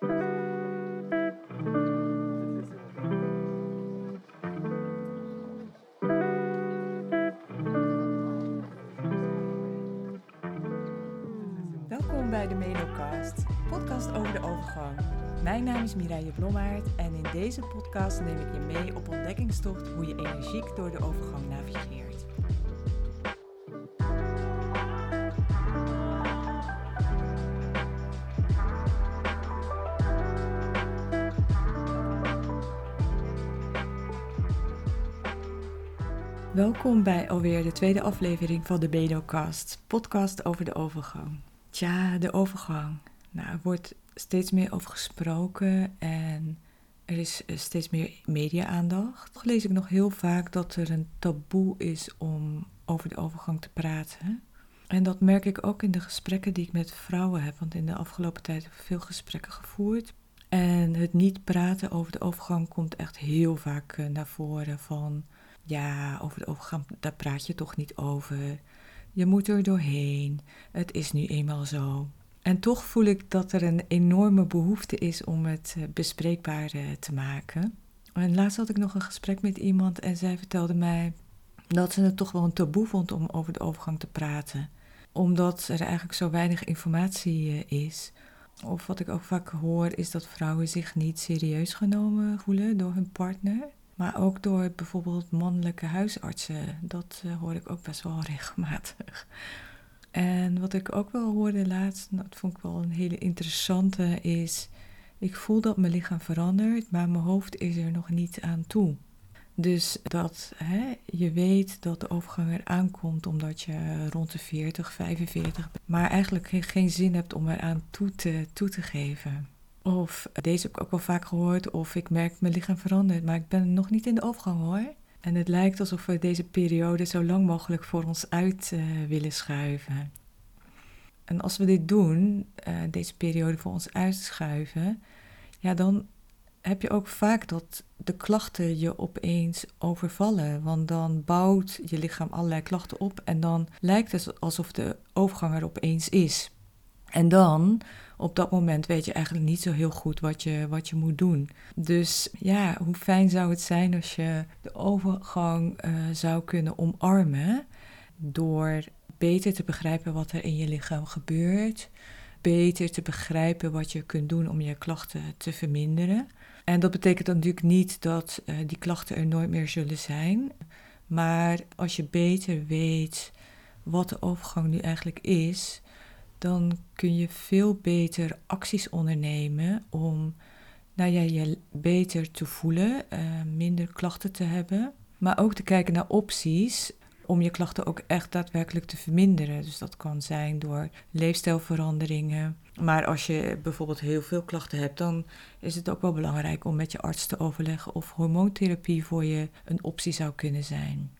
Welkom bij de Menocast, podcast over de overgang. Mijn naam is Mireille Blommaert en in deze podcast neem ik je mee op ontdekkingstocht hoe je energiek door de overgang navigeert. Welkom bij alweer de tweede aflevering van de Bedocast, podcast over de overgang. Tja, de overgang. Nou, er wordt steeds meer over gesproken en er is eh, steeds meer media-aandacht. Toch lees ik nog heel vaak dat er een taboe is om over de overgang te praten. En dat merk ik ook in de gesprekken die ik met vrouwen heb, want in de afgelopen tijd heb ik veel gesprekken gevoerd. En het niet praten over de overgang komt echt heel vaak eh, naar voren van, ja, over de overgang, daar praat je toch niet over. Je moet er doorheen. Het is nu eenmaal zo. En toch voel ik dat er een enorme behoefte is om het eh, bespreekbaar eh, te maken. En laatst had ik nog een gesprek met iemand en zij vertelde mij dat ze het toch wel een taboe vond om over de overgang te praten. Omdat er eigenlijk zo weinig informatie eh, is. Of wat ik ook vaak hoor is dat vrouwen zich niet serieus genomen voelen door hun partner. Maar ook door bijvoorbeeld mannelijke huisartsen. Dat uh, hoor ik ook best wel regelmatig. En wat ik ook wel hoorde laatst, dat vond ik wel een hele interessante, is... Ik voel dat mijn lichaam verandert, maar mijn hoofd is er nog niet aan toe. Dus dat hè, je weet dat de overgang er aankomt omdat je rond de 40, 45 bent, maar eigenlijk geen zin hebt om eraan toe te, toe te geven. Of deze heb ik ook wel vaak gehoord, of ik merk mijn lichaam verandert, maar ik ben nog niet in de overgang hoor. En het lijkt alsof we deze periode zo lang mogelijk voor ons uit uh, willen schuiven. En als we dit doen, uh, deze periode voor ons uitschuiven, ja, dan heb je ook vaak dat de klachten je opeens overvallen. Want dan bouwt je lichaam allerlei klachten op en dan lijkt het alsof de overgang er opeens is. En dan, op dat moment, weet je eigenlijk niet zo heel goed wat je, wat je moet doen. Dus ja, hoe fijn zou het zijn als je de overgang uh, zou kunnen omarmen door beter te begrijpen wat er in je lichaam gebeurt, beter te begrijpen wat je kunt doen om je klachten te verminderen. En dat betekent natuurlijk niet dat uh, die klachten er nooit meer zullen zijn, maar als je beter weet wat de overgang nu eigenlijk is, dan kun je veel beter acties ondernemen om nou ja, je beter te voelen, uh, minder klachten te hebben. Maar ook te kijken naar opties om je klachten ook echt daadwerkelijk te verminderen. Dus dat kan zijn door leefstijlveranderingen. Maar als je bijvoorbeeld heel veel klachten hebt, dan is het ook wel belangrijk om met je arts te overleggen of hormoontherapie voor je een optie zou kunnen zijn.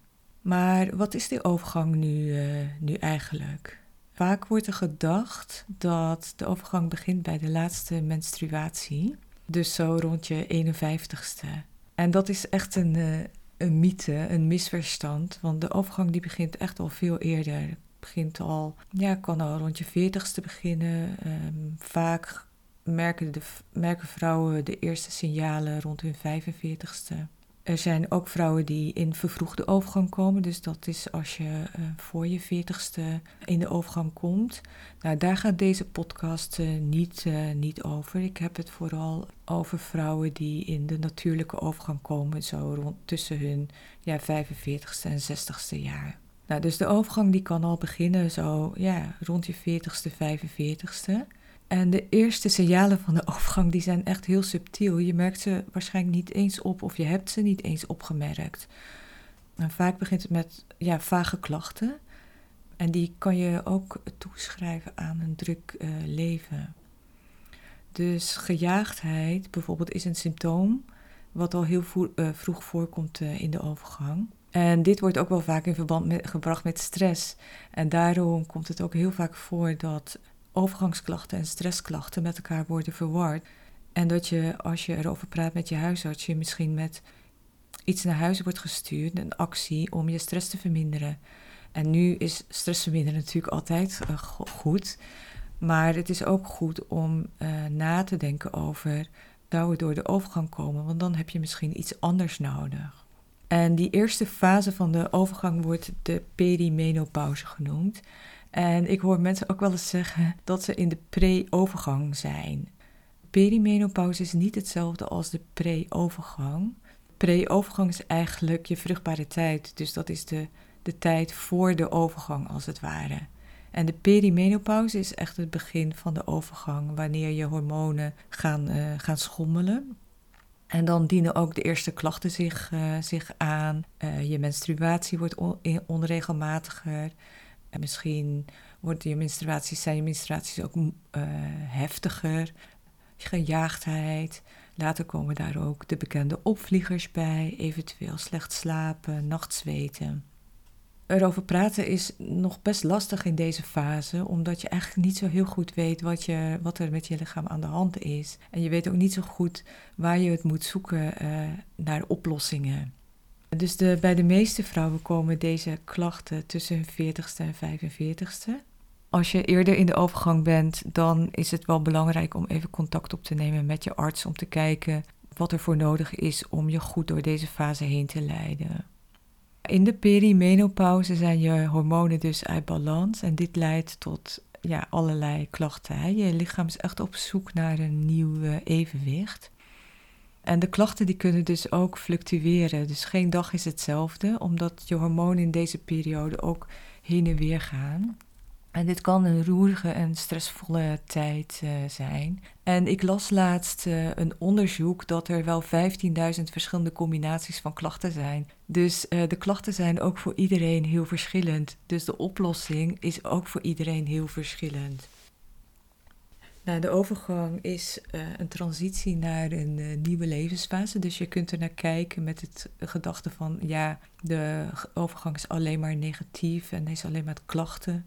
Maar wat is die overgang nu, uh, nu eigenlijk? Vaak wordt er gedacht dat de overgang begint bij de laatste menstruatie. Dus zo rond je 51ste. En dat is echt een, uh, een mythe, een misverstand. Want de overgang die begint echt al veel eerder. Begint al, ja, kan al rond je 40ste beginnen. Um, vaak merken, de, merken vrouwen de eerste signalen rond hun 45ste. Er zijn ook vrouwen die in vervroegde overgang komen. Dus dat is als je uh, voor je veertigste in de overgang komt. Nou, daar gaat deze podcast uh, niet, uh, niet over. Ik heb het vooral over vrouwen die in de natuurlijke overgang komen. Zo rond tussen hun ja, 45ste en 60ste jaar. Nou, dus de overgang die kan al beginnen zo ja, rond je 40ste, 45ste. En de eerste signalen van de overgang die zijn echt heel subtiel. Je merkt ze waarschijnlijk niet eens op of je hebt ze niet eens opgemerkt. Vaak begint het met ja, vage klachten. En die kan je ook toeschrijven aan een druk uh, leven. Dus gejaagdheid bijvoorbeeld is een symptoom wat al heel vo- uh, vroeg voorkomt uh, in de overgang. En dit wordt ook wel vaak in verband gebracht met stress. En daarom komt het ook heel vaak voor dat overgangsklachten en stressklachten met elkaar worden verward. En dat je, als je erover praat met je huisarts, je misschien met iets naar huis wordt gestuurd, een actie om je stress te verminderen. En nu is stress verminderen natuurlijk altijd uh, goed. Maar het is ook goed om uh, na te denken over, zou het door de overgang komen? Want dan heb je misschien iets anders nodig. En die eerste fase van de overgang wordt de perimenopauze genoemd. En ik hoor mensen ook wel eens zeggen dat ze in de pre-overgang zijn. Perimenopauze is niet hetzelfde als de pre-overgang. Pre-overgang is eigenlijk je vruchtbare tijd. Dus dat is de, de tijd voor de overgang, als het ware. En de perimenopauze is echt het begin van de overgang, wanneer je hormonen gaan, uh, gaan schommelen. En dan dienen ook de eerste klachten zich, uh, zich aan. Uh, je menstruatie wordt on onregelmatiger. En misschien wordt je menstruaties, zijn je menstruaties ook heftiger. Gejaagdheid. Later komen daar ook de bekende opvliegers bij, eventueel slecht slapen, nachtzweten erover praten is nog best lastig in deze fase, omdat je eigenlijk niet zo heel goed weet wat, je, wat er met je lichaam aan de hand is. En je weet ook niet zo goed waar je het moet zoeken uh, naar oplossingen. Dus de, bij de meeste vrouwen komen deze klachten tussen hun 40ste en 45ste. Als je eerder in de overgang bent, dan is het wel belangrijk om even contact op te nemen met je arts om te kijken wat er voor nodig is om je goed door deze fase heen te leiden. In de perimenopauze zijn je hormonen dus uit balans en dit leidt tot ja, allerlei klachten. Je lichaam is echt op zoek naar een nieuw evenwicht. En de klachten die kunnen dus ook fluctueren. Dus geen dag is hetzelfde, omdat je hormonen in deze periode ook heen en weer gaan. En dit kan een roerige en stressvolle tijd uh, zijn. En ik las laatst uh, een onderzoek dat er wel 15.000 verschillende combinaties van klachten zijn. Dus uh, de klachten zijn ook voor iedereen heel verschillend. Dus de oplossing is ook voor iedereen heel verschillend. Nou, de overgang is een transitie naar een nieuwe levensfase. Dus je kunt er naar kijken met het gedachte van ja, de overgang is alleen maar negatief en is alleen maar klachten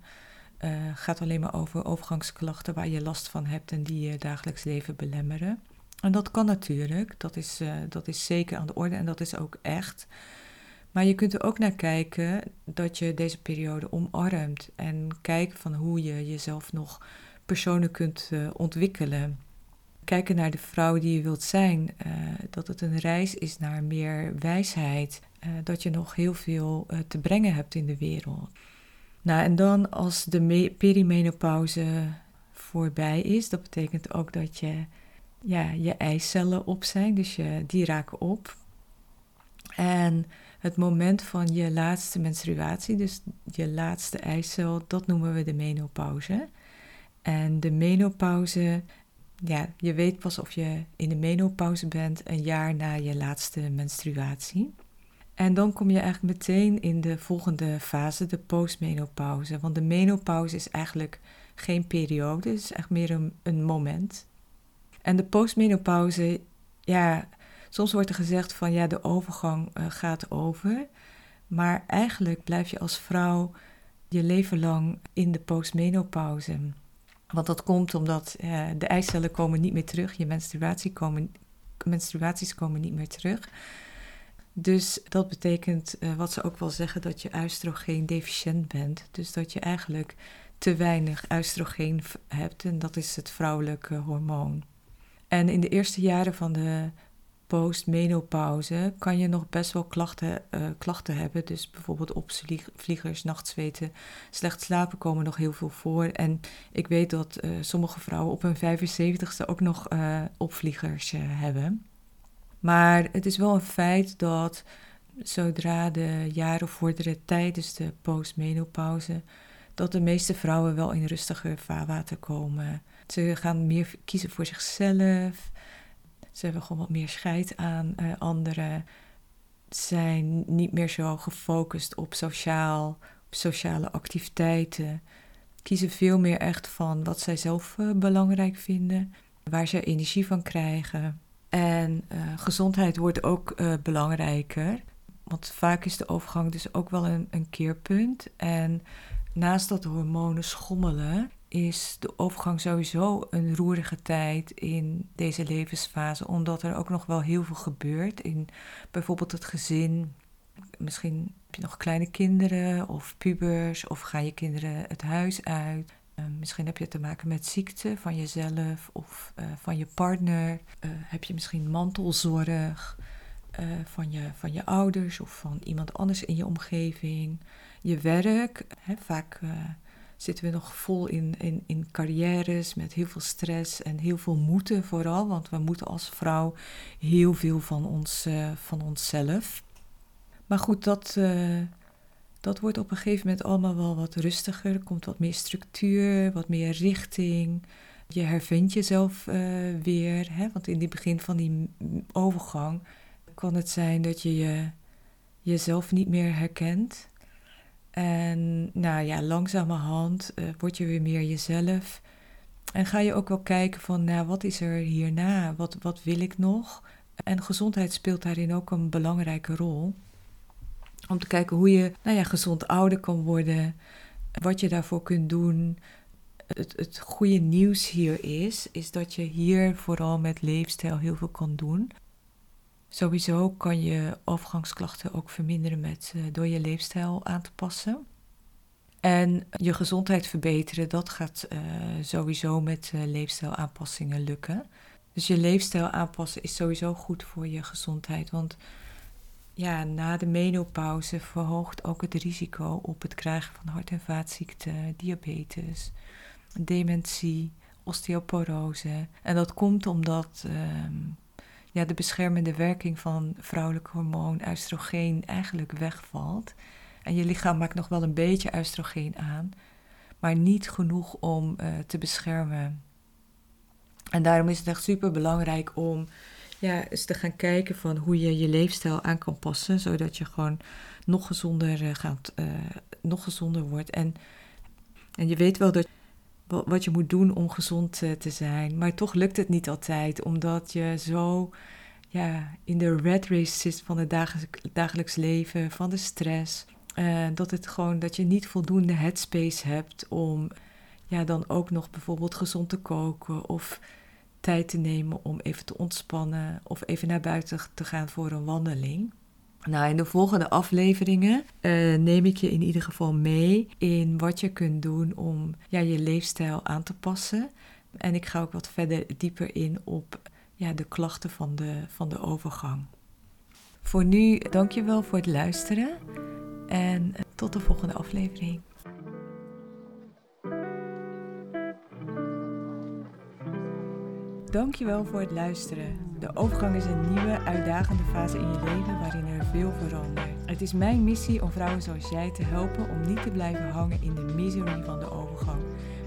uh, gaat alleen maar over overgangsklachten waar je last van hebt en die je dagelijks leven belemmeren. En dat kan natuurlijk, dat is, dat is zeker aan de orde en dat is ook echt. Maar je kunt er ook naar kijken dat je deze periode omarmt en kijken van hoe je jezelf nog persoonlijk kunt uh, ontwikkelen. Kijken naar de vrouw die je wilt zijn, dat het een reis is naar meer wijsheid, dat je nog heel veel te brengen hebt in de wereld. Nou, en dan als de perimenopauze voorbij is, dat betekent ook dat je, ja, je eicellen op zijn, dus je, die raken op. En het moment van je laatste menstruatie, dus je laatste eicel, dat noemen we de menopauze. En de menopauze, ja, je weet pas of je in de menopauze bent een jaar na je laatste menstruatie. En dan kom je eigenlijk meteen in de volgende fase, de postmenopauze. Want de menopauze is eigenlijk geen periode, het is echt meer een, een moment. En de postmenopauze, ja, soms wordt er gezegd van ja, de overgang uh, gaat over. Maar eigenlijk blijf je als vrouw je leven lang in de postmenopauze. Want dat komt omdat uh, de eicellen komen niet meer terug, je menstruatie komen, menstruaties komen niet meer terug. Dus dat betekent, uh, wat ze ook wel zeggen, dat je oestrogeen deficiënt bent. Dus dat je eigenlijk te weinig oestrogeen hebt en dat is het vrouwelijke hormoon. En in de eerste jaren van de postmenopauze kan je nog best wel klachten, uh, klachten hebben. Dus bijvoorbeeld opvliegers, nachtzweten, slecht slapen komen nog heel veel voor. En ik weet dat uh, sommige vrouwen op hun 75ste ook nog uh, opvliegers hebben. Maar het is wel een feit dat zodra de jaren vorderen tijdens de postmenopauze, dat de meeste vrouwen wel in rustiger vaarwater komen. Ze gaan meer kiezen voor zichzelf. Ze hebben gewoon wat meer scheid aan uh, anderen. Zijn niet meer zo gefocust op, sociaal, op sociale activiteiten. Kiezen veel meer echt van wat zij zelf uh, belangrijk vinden, waar ze energie van krijgen. En uh, gezondheid wordt ook belangrijker. Want vaak is de overgang dus ook wel een, een keerpunt. En naast dat hormonen schommelen, is de overgang sowieso een roerige tijd in deze levensfase. Omdat er ook nog wel heel veel gebeurt in bijvoorbeeld het gezin. Misschien heb je nog kleine kinderen of pubers of gaan je kinderen het huis uit. Uh, misschien heb je te maken met ziekte van jezelf of uh, van je partner. Uh, heb je misschien mantelzorg van, je, van je ouders of van iemand anders in je omgeving. Je werk. Hè, vaak zitten we nog vol in, in, in carrières met heel veel stress en heel veel moeten vooral. Want we moeten als vrouw heel veel van, ons, van onszelf. Maar goed, dat, uh, dat wordt op een gegeven moment allemaal wel wat rustiger. Er komt wat meer structuur, wat meer richting. Je hervindt jezelf uh, weer. Hè? Want in het begin van die overgang kan het zijn dat je, je jezelf niet meer herkent. En nou ja, langzamerhand uh, word je weer meer jezelf. En ga je ook wel kijken van, nou, wat is er hierna? Wat, wat wil ik nog? En gezondheid speelt daarin ook een belangrijke rol. Om te kijken hoe je nou ja, gezond ouder kan worden, wat je daarvoor kunt doen. Het, het goede nieuws hier is, is dat je hier vooral met leefstijl heel veel kan doen. Sowieso kan je overgangsklachten ook verminderen met, uh, door je leefstijl aan te passen. En je gezondheid verbeteren, dat gaat uh, sowieso met uh, leefstijlaanpassingen lukken. Dus je leefstijl aanpassen is sowieso goed voor je gezondheid. Want ja, na de menopauze verhoogt ook het risico op het krijgen van hart- en vaatziekten, diabetes, dementie, osteoporose. En dat komt omdat um, ja, de beschermende werking van vrouwelijk hormoon oestrogeen eigenlijk wegvalt. En je lichaam maakt nog wel een beetje oestrogeen aan, maar niet genoeg om uh, te beschermen. En daarom is het echt super belangrijk om ja, eens te gaan kijken van hoe je je leefstijl aan kan passen, zodat je gewoon nog gezonder, uh, gaat, uh, nog gezonder wordt. En, en je weet wel dat, wat je moet doen om gezond uh, te zijn, maar toch lukt het niet altijd, omdat je zo ja, in de red race zit van het dagelijks, leven, van de stress. dat, het gewoon, dat je niet voldoende headspace hebt om ja, dan ook nog bijvoorbeeld gezond te koken of tijd te nemen om even te ontspannen of even naar buiten te gaan voor een wandeling. Nou, in de volgende afleveringen uh, neem ik je in ieder geval mee in wat je kunt doen om ja, je leefstijl aan te passen. En ik ga ook wat verder dieper in op ja, de klachten van de, van de overgang. Voor nu, dank je wel voor het luisteren en tot de volgende aflevering. Dankjewel voor het luisteren. De overgang is een nieuwe, uitdagende fase in je leven waarin er veel verandert. Het is mijn missie om vrouwen zoals jij te helpen om niet te blijven hangen in de misery van de overgang,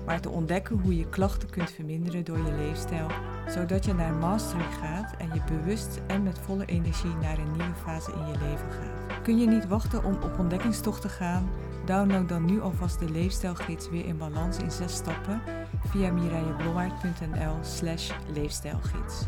maar te ontdekken hoe je klachten kunt verminderen door je leefstijl, zodat je naar mastery gaat en je bewust en met volle energie naar een nieuwe fase in je leven gaat. Kun je niet wachten om op ontdekkingstocht te gaan? Download dan nu alvast de leefstijlgids weer in balans in zes stappen via mireilleblommaert.nl slash leefstijlgids.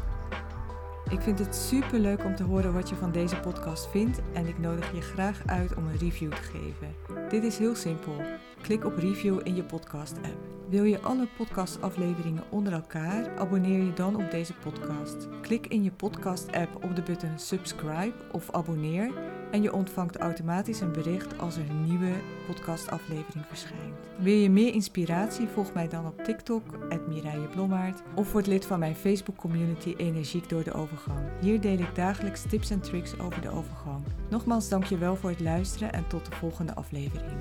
Ik vind het super leuk om te horen wat je van deze podcast vindt en ik nodig je graag uit om een review te geven. Dit is heel simpel. Klik op review in je podcast app. Wil je alle podcastafleveringen onder elkaar? Abonneer je dan op deze podcast. Klik in je podcast app op de button subscribe of abonneer en je ontvangt automatisch een bericht als er een nieuwe podcastaflevering verschijnt. Wil je meer inspiratie? Volg mij dan op TikTok, Mireille Blommaert, of word lid van mijn Facebook community Energiek door de Overgang. Hier deel ik dagelijks tips en tricks over de overgang. Nogmaals dank je wel voor het luisteren en tot de volgende aflevering.